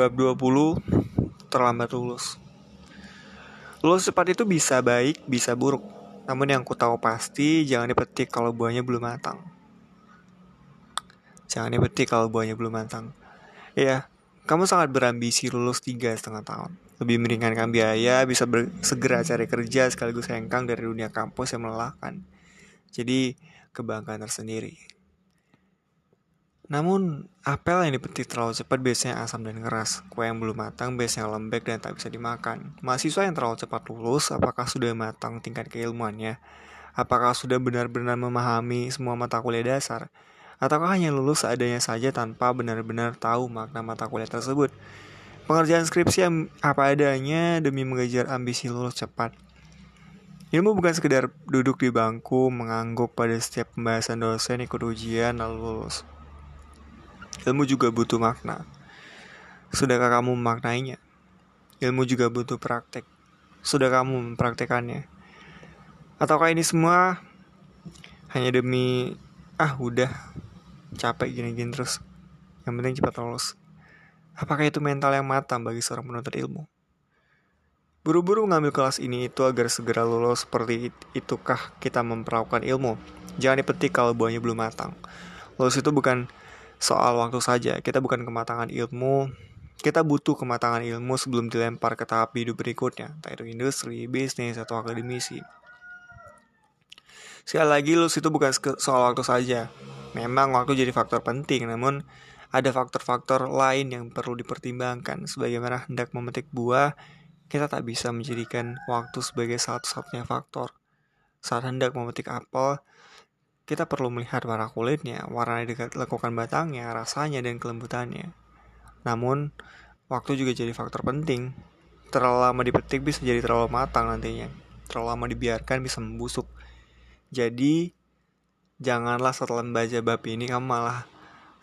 Bab 20 Terlambat lulus. Lulus cepat itu bisa baik, bisa buruk. Namun yang ku tahu pasti Jangan dipetik kalau buahnya belum matang. Jangan dipetik kalau buahnya belum matang. Ya, kamu sangat berambisi lulus tiga setengah tahun. Lebih meringankan biaya, bisa segera cari kerja sekaligus hengkang dari dunia kampus yang melelahkan. Jadi, kebanggaan tersendiri namun, apel yang dipetik terlalu cepat biasanya asam dan keras. Kue yang belum matang biasanya lembek dan tak bisa dimakan. Mahasiswa yang terlalu cepat lulus, apakah sudah matang tingkat keilmuannya? Apakah sudah benar-benar memahami semua mata kuliah dasar? Ataukah hanya lulus seadanya saja tanpa benar-benar tahu makna mata kuliah tersebut? Pengerjaan skripsi apa adanya demi mengejar ambisi lulus cepat. Ilmu bukan sekedar duduk di bangku, mengangguk pada setiap pembahasan dosen, ikut ujian, lalu lulus. Ilmu juga butuh makna. Sudahkah kamu memaknainya? Ilmu juga butuh praktek. Sudah kamu mempraktekannya? Ataukah ini semua hanya demi ah udah capek gini-gini terus yang penting cepat lulus. Apakah itu mental yang matang bagi seorang penuntut ilmu? Buru-buru mengambil kelas ini itu agar segera lulus seperti itukah kita memperlakukan ilmu? Jangan dipetik kalau buahnya belum matang. Lulus itu bukan soal waktu saja. Kita bukan kematangan ilmu, kita butuh kematangan ilmu sebelum dilempar ke tahap hidup berikutnya, entah itu industri, bisnis, atau akademisi. Sekali lagi, lulus itu bukan soal waktu saja. Memang waktu jadi faktor penting, namun ada faktor-faktor lain yang perlu dipertimbangkan. Sebagaimana hendak memetik buah, kita tak bisa menjadikan waktu sebagai satu-satunya faktor. Saat hendak memetik apel, kita perlu melihat warna kulitnya, warna dekat lekukan batangnya, rasanya, dan kelembutannya. Namun, waktu juga jadi faktor penting. Terlalu lama dipetik bisa jadi terlalu matang nantinya. Terlalu lama dibiarkan bisa membusuk. Jadi, janganlah setelah membaca bab ini kamu malah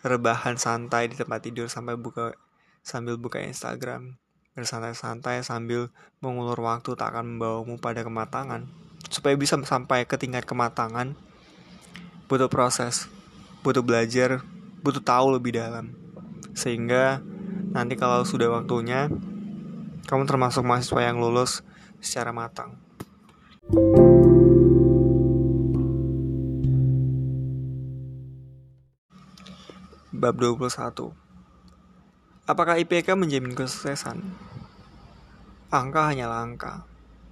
rebahan santai di tempat tidur sampai buka sambil buka Instagram. Bersantai-santai sambil mengulur waktu tak akan membawamu pada kematangan. Supaya bisa sampai ke tingkat kematangan, butuh proses, butuh belajar, butuh tahu lebih dalam. Sehingga nanti kalau sudah waktunya, kamu termasuk mahasiswa yang lulus secara matang. Bab 21 Apakah IPK menjamin kesuksesan? Angka hanyalah angka,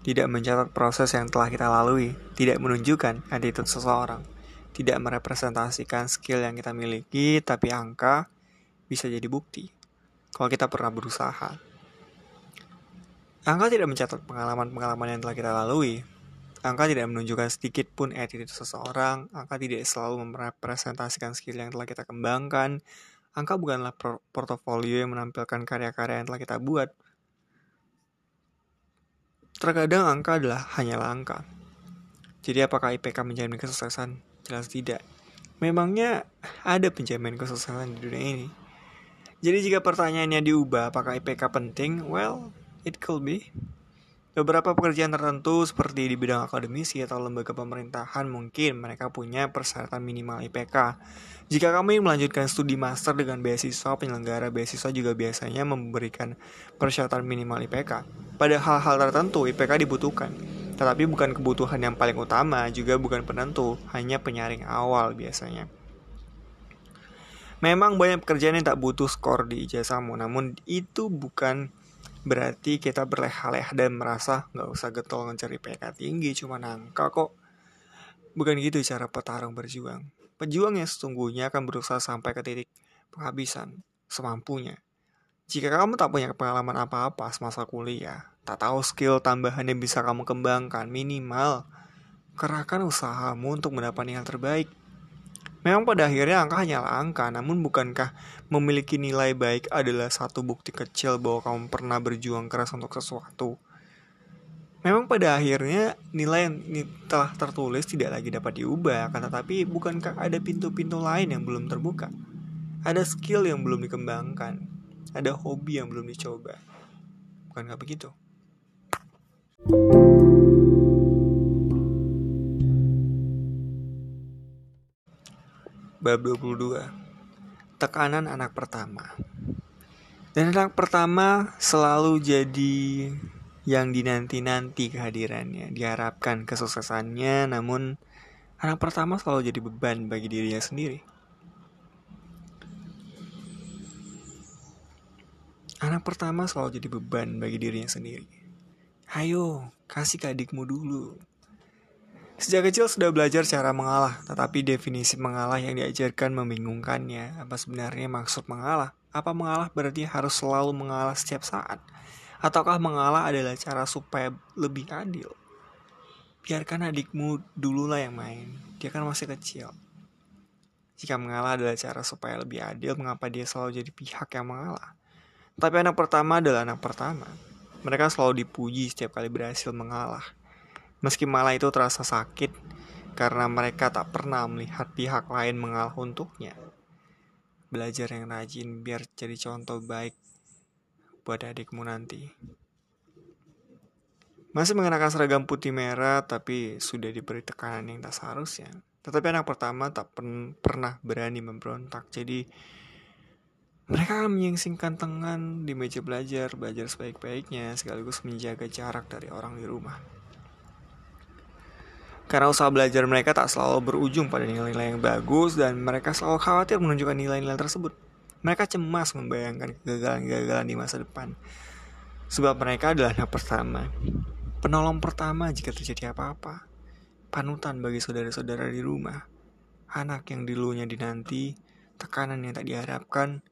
tidak mencatat proses yang telah kita lalui, tidak menunjukkan attitude seseorang tidak merepresentasikan skill yang kita miliki, tapi angka bisa jadi bukti kalau kita pernah berusaha. Angka tidak mencatat pengalaman-pengalaman yang telah kita lalui. Angka tidak menunjukkan sedikit pun attitude seseorang. Angka tidak selalu merepresentasikan skill yang telah kita kembangkan. Angka bukanlah portofolio yang menampilkan karya-karya yang telah kita buat. Terkadang angka adalah hanyalah angka. Jadi apakah IPK menjamin kesuksesan? Jelas tidak. Memangnya ada penjamin kesuksesan di dunia ini? Jadi jika pertanyaannya diubah apakah IPK penting? Well, it could be. Beberapa pekerjaan tertentu seperti di bidang akademisi atau lembaga pemerintahan mungkin mereka punya persyaratan minimal IPK. Jika kamu ingin melanjutkan studi master dengan beasiswa, penyelenggara beasiswa juga biasanya memberikan persyaratan minimal IPK. Pada hal-hal tertentu, IPK dibutuhkan. Tetapi bukan kebutuhan yang paling utama, juga bukan penentu, hanya penyaring awal biasanya. Memang banyak pekerjaan yang tak butuh skor di ijazahmu, namun itu bukan berarti kita berleha-leha dan merasa nggak usah getol mencari PK tinggi, cuma angka kok. Bukan gitu cara petarung berjuang. Pejuang yang sesungguhnya akan berusaha sampai ke titik penghabisan, semampunya. Jika kamu tak punya pengalaman apa-apa semasa kuliah, Tak tahu skill tambahan yang bisa kamu kembangkan minimal kerahkan usahamu untuk mendapat yang terbaik. Memang pada akhirnya angka hanyalah angka, namun bukankah memiliki nilai baik adalah satu bukti kecil bahwa kamu pernah berjuang keras untuk sesuatu? Memang pada akhirnya nilai yang telah tertulis tidak lagi dapat diubah, kan tetapi bukankah ada pintu-pintu lain yang belum terbuka? Ada skill yang belum dikembangkan, ada hobi yang belum dicoba. Bukankah begitu? Bab 22 Tekanan anak pertama Dan anak pertama selalu jadi yang dinanti-nanti kehadirannya, diharapkan kesuksesannya, namun anak pertama selalu jadi beban bagi dirinya sendiri. Anak pertama selalu jadi beban bagi dirinya sendiri. Ayo, kasih ke adikmu dulu. Sejak kecil sudah belajar cara mengalah, tetapi definisi mengalah yang diajarkan membingungkannya. Apa sebenarnya maksud mengalah? Apa mengalah berarti harus selalu mengalah setiap saat? Ataukah mengalah adalah cara supaya lebih adil? Biarkan adikmu dululah yang main, dia kan masih kecil. Jika mengalah adalah cara supaya lebih adil, mengapa dia selalu jadi pihak yang mengalah? Tapi anak pertama adalah anak pertama. Mereka selalu dipuji setiap kali berhasil mengalah. Meski malah itu terasa sakit, karena mereka tak pernah melihat pihak lain mengalah untuknya belajar yang rajin biar jadi contoh baik buat adikmu nanti. Masih mengenakan seragam putih merah tapi sudah diberi tekanan yang tak seharusnya. Tetapi anak pertama tak pen pernah berani memberontak. Jadi mereka menyingsingkan tangan di meja belajar, belajar sebaik-baiknya sekaligus menjaga jarak dari orang di rumah. Karena usaha belajar mereka tak selalu berujung pada nilai-nilai yang bagus dan mereka selalu khawatir menunjukkan nilai-nilai tersebut. Mereka cemas membayangkan kegagalan-kegagalan di masa depan. Sebab mereka adalah anak pertama. Penolong pertama jika terjadi apa-apa. Panutan bagi saudara-saudara di rumah. Anak yang dulunya dinanti, tekanan yang tak diharapkan,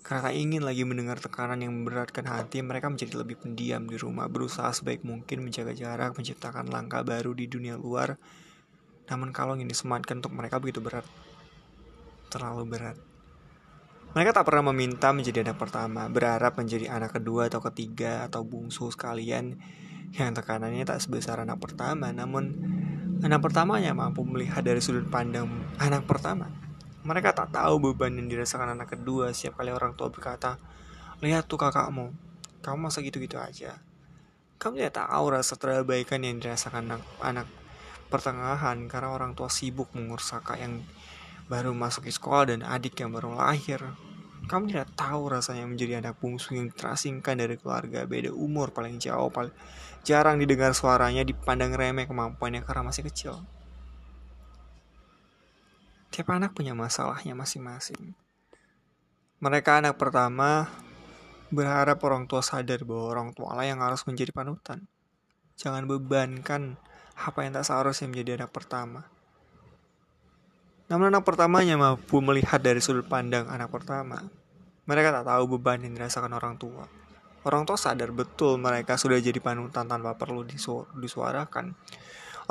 karena ingin lagi mendengar tekanan yang memberatkan hati, mereka menjadi lebih pendiam di rumah, berusaha sebaik mungkin menjaga jarak, menciptakan langkah baru di dunia luar. Namun kalau ingin disematkan untuk mereka begitu berat. Terlalu berat. Mereka tak pernah meminta menjadi anak pertama, berharap menjadi anak kedua atau ketiga atau bungsu sekalian yang tekanannya tak sebesar anak pertama, namun anak pertamanya mampu melihat dari sudut pandang anak pertama. Mereka tak tahu beban yang dirasakan anak kedua setiap kali orang tua berkata, Lihat tuh kakakmu, kamu masa gitu-gitu aja. Kamu tidak tahu rasa terabaikan yang dirasakan anak, anak pertengahan karena orang tua sibuk mengurus kakak yang baru masuk ke sekolah dan adik yang baru lahir. Kamu tidak tahu rasanya menjadi anak bungsu yang terasingkan dari keluarga, beda umur paling jauh, paling jarang didengar suaranya, dipandang remeh kemampuannya karena masih kecil. Tiap anak punya masalahnya masing-masing. Mereka anak pertama berharap orang tua sadar bahwa orang tua lah yang harus menjadi panutan. Jangan bebankan apa yang tak seharusnya menjadi anak pertama. Namun anak pertamanya mampu melihat dari sudut pandang anak pertama. Mereka tak tahu beban yang dirasakan orang tua. Orang tua sadar betul mereka sudah jadi panutan tanpa perlu disuarakan.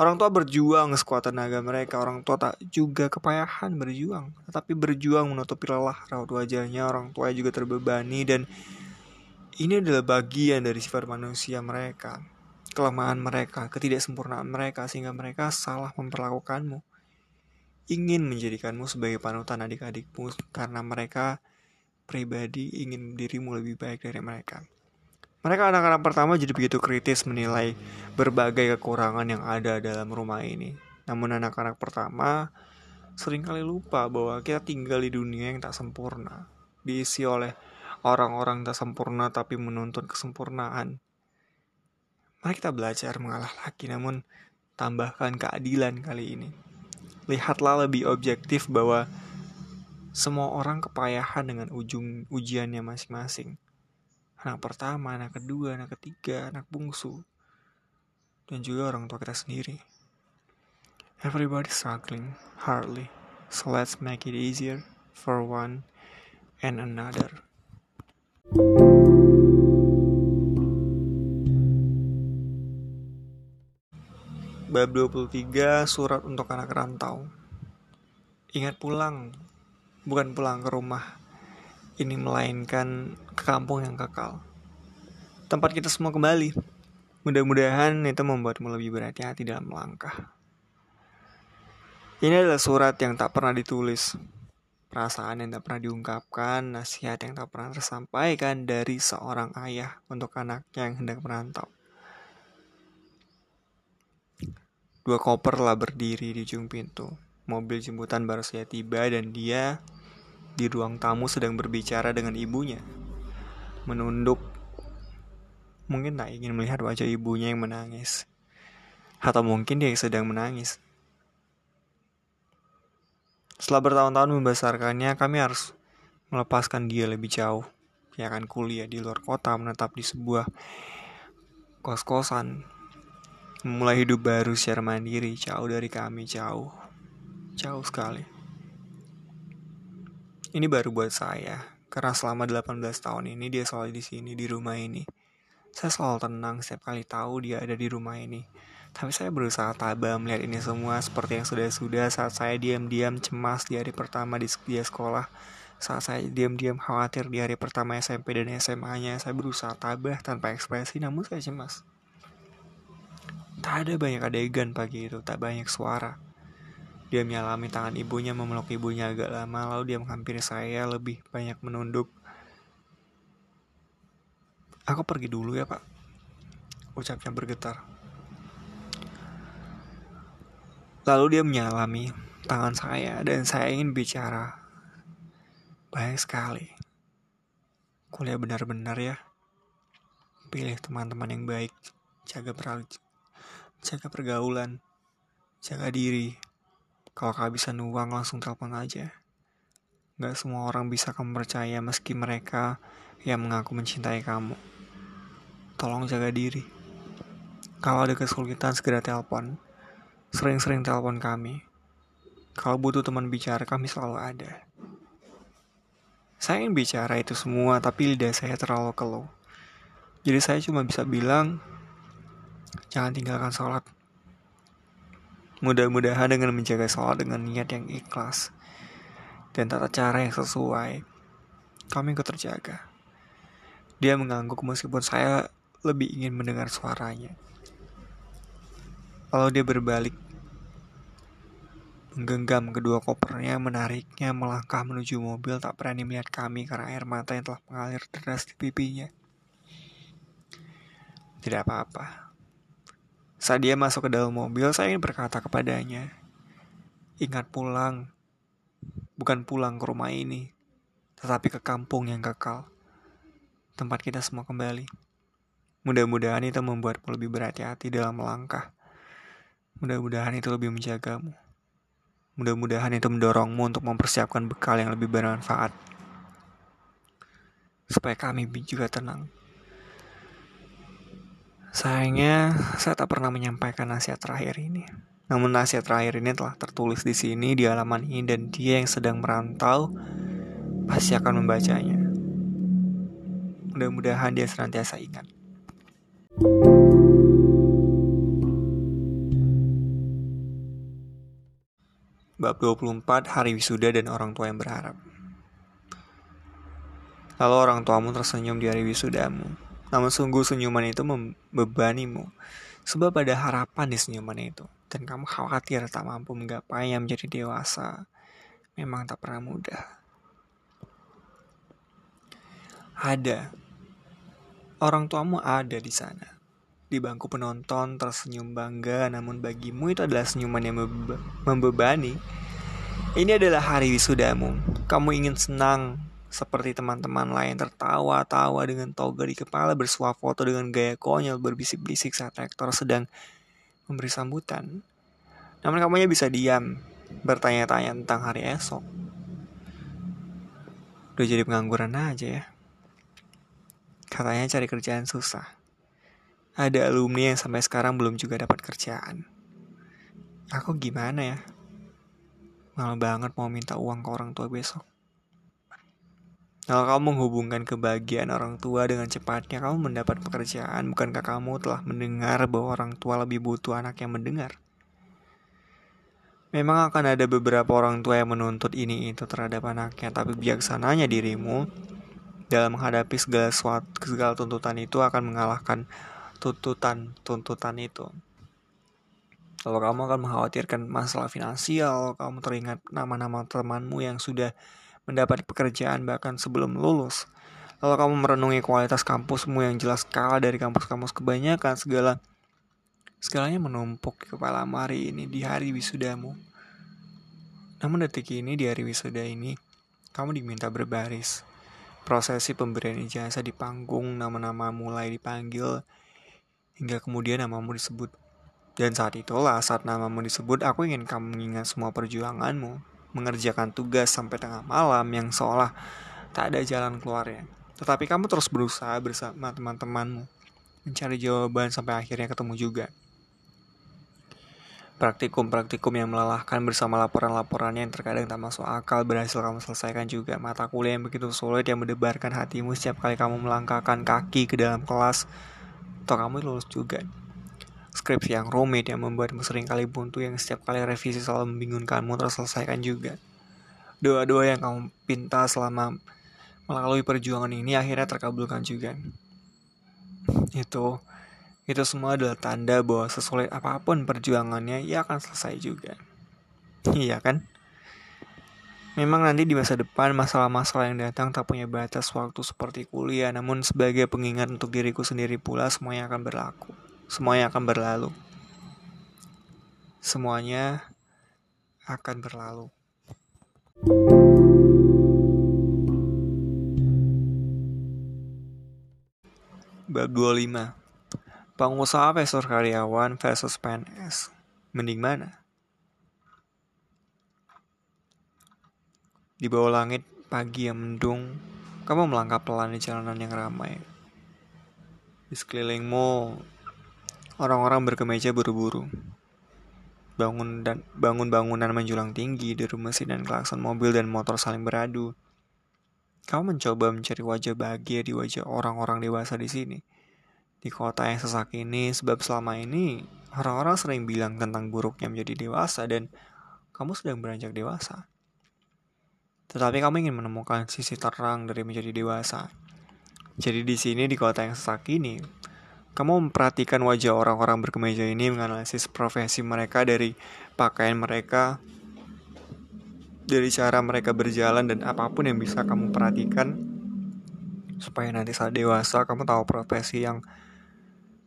Orang tua berjuang sekuat tenaga mereka. Orang tua tak juga kepayahan berjuang, tetapi berjuang menutupi lelah raut wajahnya. Orang tua juga terbebani dan ini adalah bagian dari sifat manusia mereka. Kelemahan mereka, ketidaksempurnaan mereka sehingga mereka salah memperlakukanmu. Ingin menjadikanmu sebagai panutan adik-adikmu karena mereka pribadi ingin dirimu lebih baik dari mereka. Mereka anak-anak pertama jadi begitu kritis menilai berbagai kekurangan yang ada dalam rumah ini. Namun anak-anak pertama sering kali lupa bahwa kita tinggal di dunia yang tak sempurna, diisi oleh orang-orang tak sempurna tapi menuntut kesempurnaan. Mari kita belajar mengalah lagi namun tambahkan keadilan kali ini. Lihatlah lebih objektif bahwa semua orang kepayahan dengan ujung ujiannya masing-masing anak pertama, anak kedua, anak ketiga, anak bungsu, dan juga orang tua kita sendiri. Everybody struggling hardly, so let's make it easier for one and another. Bab 23 Surat untuk anak rantau Ingat pulang Bukan pulang ke rumah ini melainkan ke kampung yang kekal. Tempat kita semua kembali. Mudah-mudahan itu membuatmu lebih berhati-hati dalam melangkah. Ini adalah surat yang tak pernah ditulis, perasaan yang tak pernah diungkapkan, nasihat yang tak pernah tersampaikan dari seorang ayah untuk anaknya yang hendak merantau. Dua koper telah berdiri di ujung pintu. Mobil jemputan baru saja tiba dan dia di ruang tamu sedang berbicara dengan ibunya. menunduk. Mungkin tak ingin melihat wajah ibunya yang menangis. Atau mungkin dia sedang menangis. Setelah bertahun-tahun membesarkannya, kami harus melepaskan dia lebih jauh. Dia akan kuliah di luar kota, menetap di sebuah kos-kosan. Memulai hidup baru secara mandiri, jauh dari kami, jauh. Jauh sekali. Ini baru buat saya, karena selama 18 tahun ini dia selalu di sini, di rumah ini. Saya selalu tenang setiap kali tahu dia ada di rumah ini. Tapi saya berusaha tabah melihat ini semua seperti yang sudah-sudah saat saya diam-diam cemas di hari pertama di dia sekolah. Saat saya diam-diam khawatir di hari pertama SMP dan SMA-nya, saya berusaha tabah tanpa ekspresi namun saya cemas. Tak ada banyak adegan pagi itu, tak banyak suara. Dia menyalami tangan ibunya, memeluk ibunya agak lama, lalu dia menghampiri saya lebih banyak menunduk. Aku pergi dulu ya pak, ucapnya bergetar. Lalu dia menyalami tangan saya dan saya ingin bicara. Baik sekali. Kuliah benar-benar ya. Pilih teman-teman yang baik. Jaga per jaga pergaulan. Jaga diri. Kalau kehabisan uang langsung telepon aja. Gak semua orang bisa kamu percaya meski mereka yang mengaku mencintai kamu. Tolong jaga diri. Kalau ada kesulitan segera telepon Sering-sering telepon kami. Kalau butuh teman bicara, kami selalu ada. Saya ingin bicara itu semua, tapi lidah saya terlalu keluh. Jadi saya cuma bisa bilang, jangan tinggalkan sholat. Mudah-mudahan dengan menjaga sholat dengan niat yang ikhlas dan tata cara yang sesuai, kami ikut terjaga. Dia mengangguk meskipun saya lebih ingin mendengar suaranya. Lalu dia berbalik, menggenggam kedua kopernya, menariknya melangkah menuju mobil, tak berani melihat kami karena air mata yang telah mengalir deras di pipinya. Tidak apa-apa. Saat dia masuk ke dalam mobil, saya ingin berkata kepadanya, Ingat pulang, bukan pulang ke rumah ini, tetapi ke kampung yang kekal. Tempat kita semua kembali. Mudah-mudahan itu membuatmu lebih berhati-hati dalam melangkah. Mudah-mudahan itu lebih menjagamu. Mudah-mudahan itu mendorongmu untuk mempersiapkan bekal yang lebih bermanfaat. Supaya kami juga tenang. Sayangnya, saya tak pernah menyampaikan nasihat terakhir ini. Namun nasihat terakhir ini telah tertulis di sini di halaman ini dan dia yang sedang merantau pasti akan membacanya. Mudah-mudahan dia senantiasa ingat. Bab 24 Hari Wisuda dan Orang Tua yang Berharap Lalu orang tuamu tersenyum di hari wisudamu Namun sungguh senyuman itu membebanimu. Sebab ada harapan di senyuman itu. Dan kamu khawatir tak mampu menggapai yang menjadi dewasa. Memang tak pernah mudah. Ada. Orang tuamu ada di sana. Di bangku penonton tersenyum bangga namun bagimu itu adalah senyuman yang membebani. Ini adalah hari wisudamu. Kamu ingin senang seperti teman-teman lain tertawa-tawa dengan toga di kepala bersuah foto dengan gaya konyol berbisik-bisik saat rektor sedang memberi sambutan. Namun kamunya bisa diam, bertanya-tanya tentang hari esok. Udah jadi pengangguran aja ya. Katanya cari kerjaan susah. Ada alumni yang sampai sekarang belum juga dapat kerjaan. Aku gimana ya? Malah banget mau minta uang ke orang tua besok. Kalau kamu menghubungkan kebahagiaan orang tua dengan cepatnya, kamu mendapat pekerjaan. Bukankah kamu telah mendengar bahwa orang tua lebih butuh anak yang mendengar? Memang akan ada beberapa orang tua yang menuntut ini itu terhadap anaknya, tapi bijaksananya dirimu dalam menghadapi segala, suatu, segala tuntutan itu akan mengalahkan tuntutan-tuntutan itu. Kalau kamu akan mengkhawatirkan masalah finansial, kamu teringat nama-nama temanmu yang sudah mendapat pekerjaan bahkan sebelum lulus. Kalau kamu merenungi kualitas kampusmu yang jelas kalah dari kampus-kampus kebanyakan, segala segalanya menumpuk di kepala hari ini di hari wisudamu. Namun detik ini di hari wisuda ini, kamu diminta berbaris, prosesi pemberian ijazah di panggung, nama-nama mulai dipanggil, hingga kemudian namamu disebut. Dan saat itulah, saat namamu disebut, aku ingin kamu mengingat semua perjuanganmu, mengerjakan tugas sampai tengah malam yang seolah tak ada jalan keluarnya. Tetapi kamu terus berusaha bersama teman-temanmu, mencari jawaban sampai akhirnya ketemu juga. Praktikum-praktikum yang melelahkan bersama laporan-laporannya yang terkadang tak masuk akal berhasil kamu selesaikan juga. Mata kuliah yang begitu sulit yang mendebarkan hatimu setiap kali kamu melangkahkan kaki ke dalam kelas. Atau kamu lulus juga. Skripsi yang rumit yang membuatmu sering kali buntu yang setiap kali revisi selalu membingungkanmu terselesaikan juga. Doa-doa yang kamu pinta selama melalui perjuangan ini akhirnya terkabulkan juga. Itu itu semua adalah tanda bahwa sesulit apa pun perjuangannya, ia akan selesai juga. Iya kan? Memang nanti di masa depan masalah-masalah yang datang tak punya batas waktu seperti kuliah, namun sebagai pengingat untuk diriku sendiri pula semuanya akan berlaku. Semuanya akan berlalu. Semuanya akan berlalu. Bab 25 Pengusaha versus karyawan versus PNS. Mending mana? Di bawah langit pagi yang mendung, kamu melangkah pelan di jalanan yang ramai. Di sekelilingmu, orang-orang berkemeja buru-buru. Bangun dan bangun bangunan menjulang tinggi di rumah mesin dan klakson mobil dan motor saling beradu. Kamu mencoba mencari wajah bahagia di wajah orang-orang dewasa di sini di kota yang sesak ini sebab selama ini orang-orang sering bilang tentang buruknya menjadi dewasa dan kamu sedang beranjak dewasa. Tetapi kamu ingin menemukan sisi terang dari menjadi dewasa. Jadi di sini di kota yang sesak ini, kamu memperhatikan wajah orang-orang berkemeja ini menganalisis profesi mereka dari pakaian mereka, dari cara mereka berjalan dan apa pun yang bisa kamu perhatikan supaya nanti saat dewasa kamu tahu profesi yang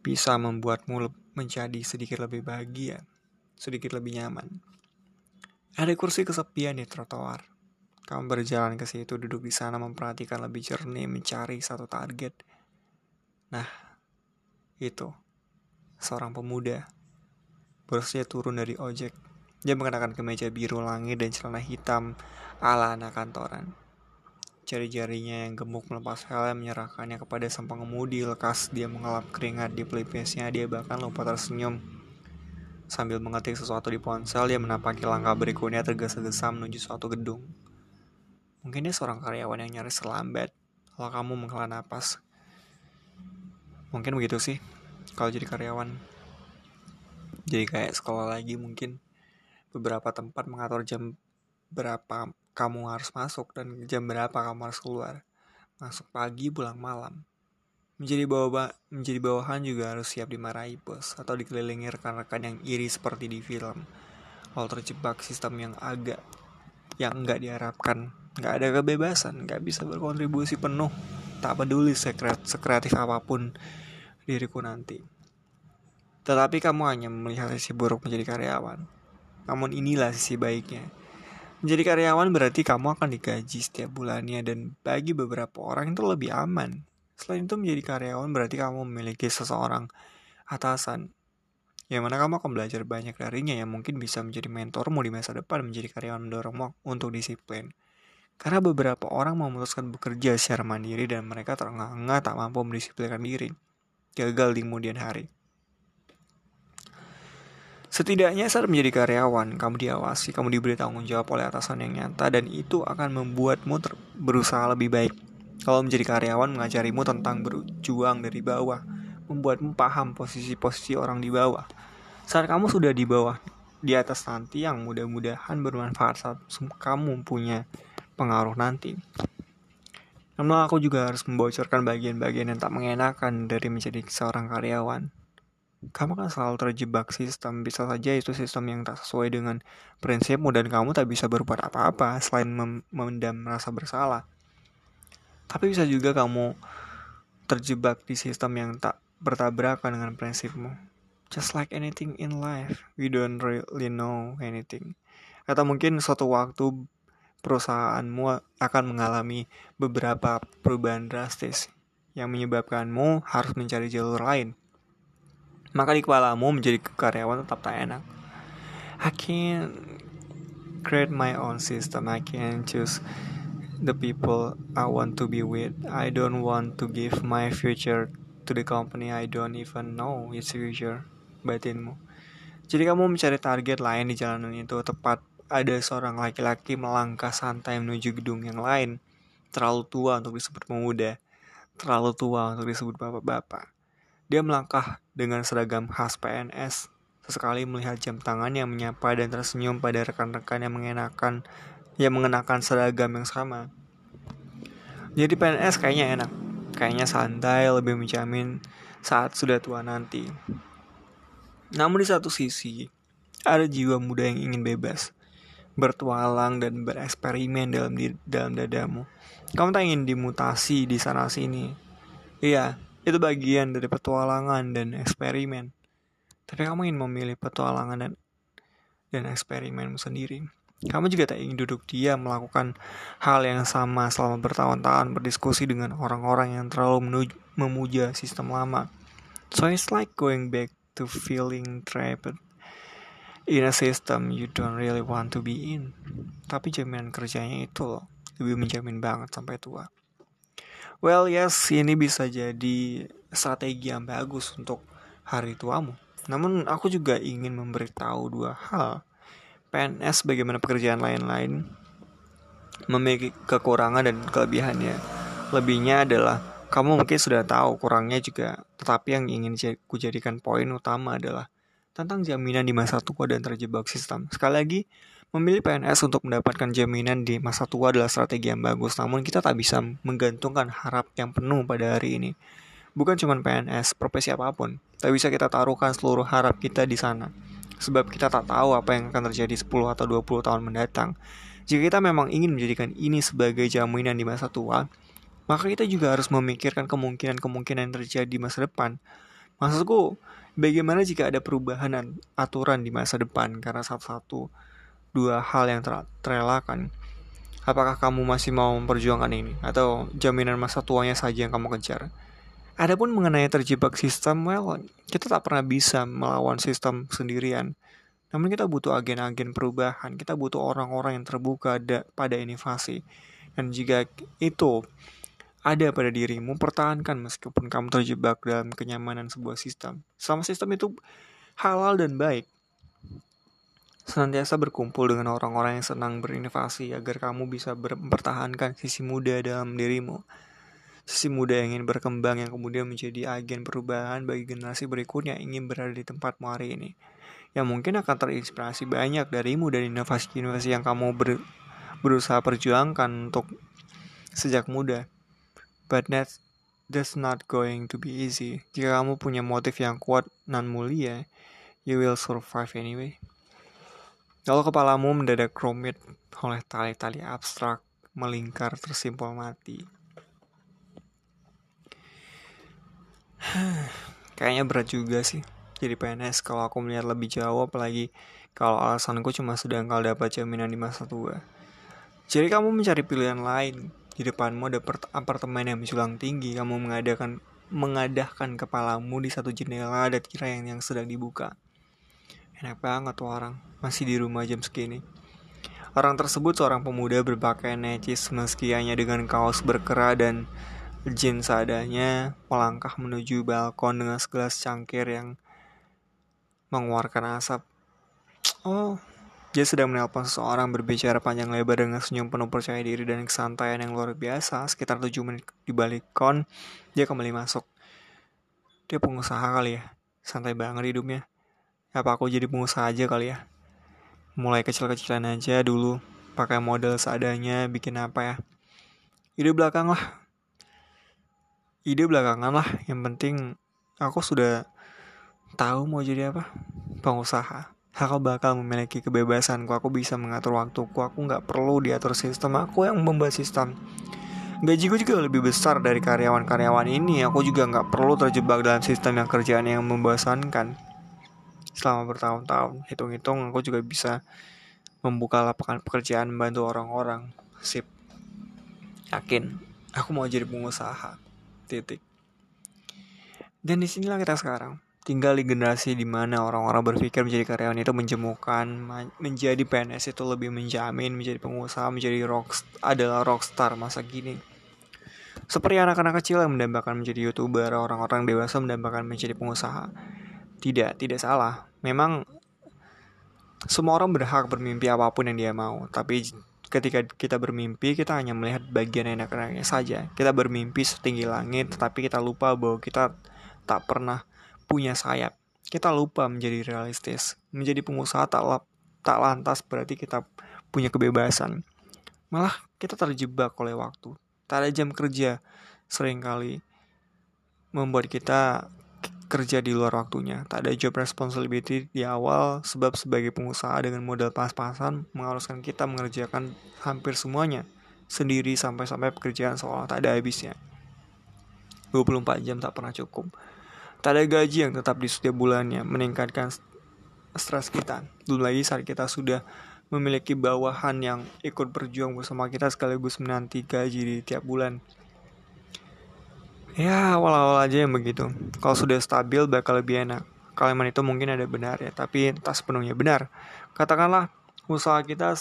bisa membuatmu menjadi sedikit lebih bahagia, sedikit lebih nyaman. Ada kursi kesepian di trotoar. Kamu berjalan ke situ, duduk di sana, memperhatikan lebih jernih, mencari satu target. Nah, itu seorang pemuda berusia turun dari ojek. Dia mengenakan kemeja biru langit dan celana hitam ala anak kantoran. Jari-jarinya yang gemuk melepas helm menyerahkannya kepada sang pengemudi. Lekas dia mengelap keringat di pelipisnya. Dia bahkan lupa tersenyum. Sambil mengetik sesuatu di ponsel, dia menapaki langkah berikutnya tergesa-gesa menuju suatu gedung. Mungkin dia seorang karyawan yang nyaris terlambat. Kalau kamu menghela napas. Mungkin begitu sih. Kalau jadi karyawan. Jadi kayak sekolah lagi mungkin. Beberapa tempat mengatur jam berapa kamu harus masuk dan jam berapa kamu harus keluar. Masuk pagi, pulang malam. Menjadi bawa menjadi bawahan juga harus siap dimarahi bos atau dikelilingi rekan-rekan yang iri seperti di film. Kalau terjebak sistem yang agak yang enggak diharapkan, nggak ada kebebasan, nggak bisa berkontribusi penuh, tak peduli sekret sekreatif apa pun diriku nanti. Tetapi kamu hanya melihat sisi buruk menjadi karyawan. Namun inilah sisi baiknya Menjadi karyawan berarti kamu akan digaji setiap bulannya dan bagi beberapa orang itu lebih aman. Selain itu menjadi karyawan berarti kamu memiliki seseorang atasan yang mana kamu akan belajar banyak darinya yang mungkin bisa menjadi mentormu di masa depan menjadi karyawan mendorongmu untuk disiplin. Karena beberapa orang memutuskan bekerja secara mandiri dan mereka terengah-engah tak mampu mendisiplinkan diri. Gagal di kemudian hari. Setidaknya saat menjadi karyawan, kamu diawasi, kamu diberi tanggung jawab oleh atasan yang nyata dan itu akan membuatmu berusaha lebih baik. Kalau menjadi karyawan mengajarimu tentang berjuang dari bawah, membuatmu paham posisi-posisi orang di bawah. Saat kamu sudah di bawah, di atas nanti yang mudah-mudahan bermanfaat saat kamu punya pengaruh nanti. Namun aku juga harus membocorkan bagian-bagian yang tak mengenakan dari menjadi seorang karyawan kamu kan selalu terjebak sistem. Bisa saja itu sistem yang tak sesuai dengan prinsipmu dan kamu tak bisa berbuat apa-apa selain mem memendam rasa bersalah. Tapi bisa juga kamu terjebak di sistem yang tak bertabrakan dengan prinsipmu. Just like anything in life, we don't really know anything. Atau mungkin suatu waktu perusahaanmu akan mengalami beberapa perubahan drastis yang menyebabkanmu harus mencari jalur lain. Maka di kepalamu menjadi karyawan tetap tak enak. I can create my own system. I can choose the people I want to be with. I don't want to give my future to the company I don't even know its future. Batinmu. Jadi kamu mencari target lain di jalanan itu tepat ada seorang laki-laki melangkah santai menuju gedung yang lain. Terlalu tua untuk disebut pemuda. Terlalu tua untuk disebut bapak-bapak. Dia melangkah dengan seragam khas PNS. Sesekali melihat jam tangan yang menyapa dan tersenyum pada rekan-rekan yang mengenakan yang mengenakan seragam yang sama. Jadi PNS kayaknya enak, kayaknya santai, lebih menjamin saat sudah tua nanti. Namun di satu sisi, ada jiwa muda yang ingin bebas, bertualang dan bereksperimen dalam di, dalam dadamu. Kamu tak ingin dimutasi di sana sini. Iya, itu bagian dari petualangan dan eksperimen. Tapi kamu ingin memilih petualangan dan dan eksperimenmu sendiri. Kamu juga tak ingin duduk diam melakukan hal yang sama selama bertahun-tahun berdiskusi dengan orang-orang yang terlalu memuja sistem lama. So it's like going back to feeling trapped in a system you don't really want to be in. Tapi jaminan kerjanya itu loh, lebih menjamin banget sampai tua. Well yes, ini bisa jadi strategi yang bagus untuk hari tuamu. Namun aku juga ingin memberitahu dua hal PNS bagaimana pekerjaan lain-lain memiliki kekurangan dan kelebihannya. Lebihnya adalah kamu mungkin sudah tahu kurangnya juga, tetapi yang ingin kujadikan poin utama adalah tentang jaminan di masa tua dan terjebak sistem. Sekali lagi, memilih PNS untuk mendapatkan jaminan di masa tua adalah strategi yang bagus, namun kita tak bisa menggantungkan harap yang penuh pada hari ini. Bukan cuma PNS, profesi apa pun, tak bisa kita taruhkan seluruh harap kita di sana sebab kita tak tahu apa yang akan terjadi 10 atau 20 tahun mendatang. Jika kita memang ingin menjadikan ini sebagai jaminan di masa tua, maka kita juga harus memikirkan kemungkinan-kemungkinan yang terjadi di masa depan. Maksudku, bagaimana jika ada perubahan aturan di masa depan karena satu-satu dua hal yang ter terelakkan? Apakah kamu masih mau memperjuangkan ini? Atau jaminan masa tuanya saja yang kamu kejar? Adapun mengenai terjebak sistem, well, kita tak pernah bisa melawan sistem sendirian. Namun kita butuh agen-agen perubahan, kita butuh orang-orang yang terbuka ada pada inovasi. Dan jika itu ada pada dirimu, pertahankan meskipun kamu terjebak dalam kenyamanan sebuah sistem. Selama sistem itu halal dan baik, senantiasa berkumpul dengan orang-orang yang senang berinovasi agar kamu bisa mempertahankan sisi muda dalam dirimu sisi muda yang ingin berkembang yang kemudian menjadi agen perubahan bagi generasi berikutnya ingin berada di tempatmu hari ini. Yang mungkin akan terinspirasi banyak darimu dan inovasi-inovasi yang kamu ber, berusaha perjuangkan untuk sejak muda. But that, that's not going to be easy. Jika kamu punya motif yang kuat dan mulia, you will survive anyway. Kalau kepalamu mendadak rumit oleh tali-tali abstrak melingkar tersimpul mati. Kayaknya berat juga sih jadi PNS kalau aku melihat lebih jauh apalagi kalau alasanku cuma sedang kau dapat jaminan di masa tua. Jadi kamu mencari pilihan lain. Di depanmu ada apartemen yang menjulang tinggi. Kamu mengadakan mengadahkan kepalamu di satu jendela dan tirai yang, yang sedang dibuka. Enak banget tuh orang, masih di rumah jam segini. Orang tersebut seorang pemuda berpakaian necis meski hanya dengan kaos berkerah dan Jin seadanya melangkah menuju balkon dengan segelas cangkir yang mengeluarkan asap. Oh, dia sedang menelpon seseorang berbicara panjang lebar dengan senyum penuh percaya diri dan kesantaian yang luar biasa. Sekitar 7 menit di balik kon, dia kembali masuk. Dia pengusaha kali ya, santai banget hidupnya. Apa aku jadi pengusaha aja kali ya? Mulai kecil-kecilan aja dulu, pakai model seadanya, bikin apa ya? Ide belakang lah, ide belakangan lah yang penting aku sudah tahu mau jadi apa pengusaha aku bakal memiliki kebebasan aku bisa mengatur waktuku aku nggak perlu diatur sistem aku yang membuat sistem gajiku juga lebih besar dari karyawan-karyawan ini aku juga nggak perlu terjebak dalam sistem yang kerjaan yang membosankan selama bertahun-tahun hitung-hitung aku juga bisa membuka lapangan pekerjaan membantu orang-orang. Sip. Yakin, aku mau jadi pengusaha. Titik. Dan di sinilah kita sekarang. Tinggal di generasi di mana orang-orang berpikir menjadi karyawan itu menjemukan, menjadi PNS itu lebih menjamin, menjadi pengusaha, menjadi rock adalah rockstar masa kini. Seperti anak-anak kecil yang mendambakan menjadi youtuber, orang-orang dewasa mendambakan menjadi pengusaha. Tidak, tidak salah. Memang semua orang berhak bermimpi apa pun yang dia mau, tapi ketika kita bermimpi, kita hanya melihat bagian enak-enaknya saja. Kita bermimpi setinggi langit, tetapi kita lupa bahwa kita tak pernah punya sayap. Kita lupa menjadi realistis. Menjadi pengusaha tak, lap, tak lantas berarti kita punya kebebasan. Malah kita terjebak oleh waktu. Tak ada jam kerja sering kali membuat kita kerja di luar waktunya. Tak ada job responsibility di awal sebab sebagai pengusaha dengan modal pas-pasan mengharuskan kita mengerjakan hampir semuanya sendiri sampai-sampai pekerjaan seolah tak ada habisnya. 24 jam tak pernah cukup. Tak ada gaji yang tetap di setiap bulannya meningkatkan stres kita. Belum lagi saat kita sudah memiliki bawahan yang ikut berjuang bersama kita sekaligus menanti gaji di tiap bulan. Ya, awal-awal aja yang begitu. Kalau sudah stabil bakal lebih enak. Kalimat itu mungkin ada benar ya, tapi tak sepenuhnya benar. Katakanlah, usaha kita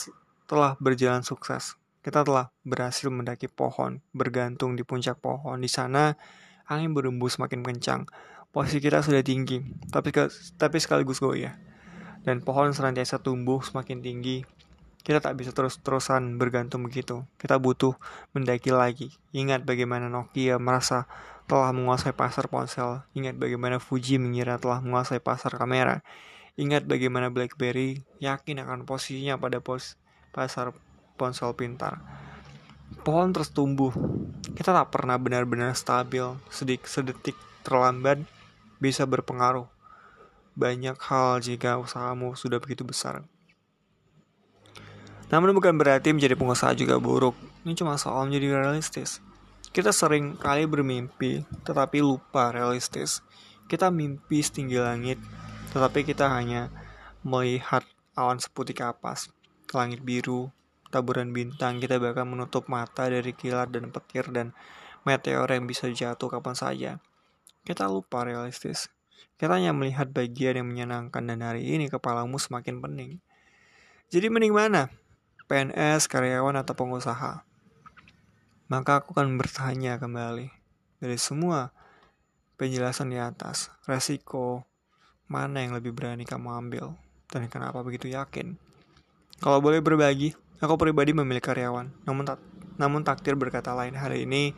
telah berjalan sukses. Kita telah berhasil mendaki pohon, bergantung di puncak pohon. Di sana, angin berembus semakin kencang. Posisi kita sudah tinggi, tapi tapi sekaligus goyah. Dan pohon senantiasa tumbuh semakin tinggi, kita tak bisa terus-terusan bergantung begitu. Kita butuh mendaki lagi. Ingat bagaimana Nokia merasa telah menguasai pasar ponsel. Ingat bagaimana Fuji mengira telah menguasai pasar kamera. Ingat bagaimana BlackBerry yakin akan posisinya pada pos pasar ponsel pintar. Pohon terus tumbuh. Kita tak pernah benar-benar stabil. Sedik sedetik terlambat bisa berpengaruh. Banyak hal jika usahamu sudah begitu besar. Namun bukan berarti menjadi pengusaha juga buruk. Ini cuma soal menjadi realistis. Kita sering kali bermimpi, tetapi lupa realistis. Kita mimpi setinggi langit, tetapi kita hanya melihat awan seputih kapas, langit biru, taburan bintang. Kita bahkan menutup mata dari kilat dan petir dan meteor yang bisa jatuh kapan saja. Kita lupa realistis. Kita hanya melihat bagian yang menyenangkan dan hari ini kepalamu semakin pening. Jadi mending mana? PNS, karyawan, atau pengusaha. Maka aku akan bertanya kembali dari semua penjelasan di atas, resiko mana yang lebih berani kamu ambil dan kenapa begitu yakin. Kalau boleh berbagi, aku pribadi memilih karyawan, namun tak namun takdir berkata lain hari ini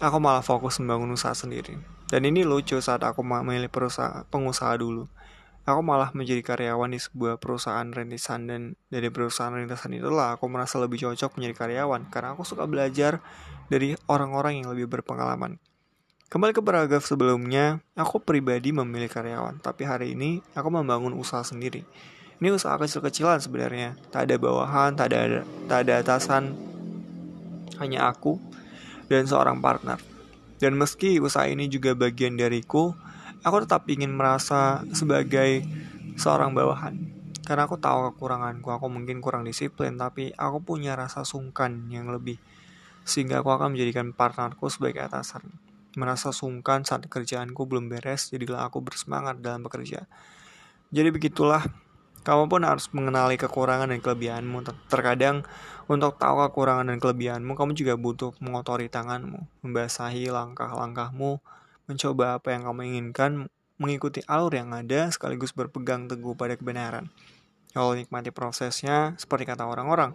aku malah fokus membangun usaha sendiri. Dan ini lucu saat aku memilih perusahaan pengusaha dulu aku malah menjadi karyawan di sebuah perusahaan rintisan dan dari perusahaan rintisan itulah aku merasa lebih cocok menjadi karyawan karena aku suka belajar dari orang-orang yang lebih berpengalaman. Kembali ke paragraf sebelumnya, aku pribadi memilih karyawan, tapi hari ini aku membangun usaha sendiri. Ini usaha kecil-kecilan sebenarnya, tak ada bawahan, tak ada tak ada atasan, hanya aku dan seorang partner. Dan meski usaha ini juga bagian dariku, aku tetap ingin merasa sebagai seorang bawahan. Karena aku tahu kekuranganku aku mungkin kurang disiplin tapi aku punya rasa sungkan yang lebih. Sehingga aku akan menjadikan partnerku sebagai atasan. Merasa sungkan saat kerjaanku belum beres jadilah aku bersemangat dalam bekerja. Jadi begitulah kamu pun harus mengenali kekurangan dan kelebihanmu. Terkadang untuk tahu kekurangan dan kelebihanmu, kamu juga butuh mengotori tanganmu, membasahi langkah-langkahmu, mencoba apa yang kamu inginkan, mengikuti alur yang ada sekaligus berpegang teguh pada kebenaran. Kalau nikmati prosesnya, seperti kata orang-orang,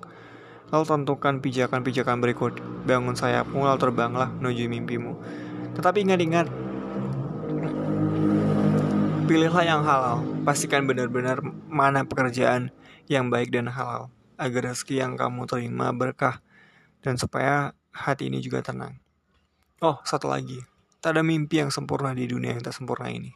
lalu tentukan pijakan-pijakan berikut. Bangun sayapmu, lalu terbanglah menuju mimpimu. Tetapi ingat-ingat, pilihlah yang halal. Pastikan benar-benar mana pekerjaan yang baik dan halal, agar rezeki yang kamu terima berkah, dan supaya hati ini juga tenang. Oh, satu lagi, Tak ada mimpi yang sempurna di dunia yang tak sempurna ini.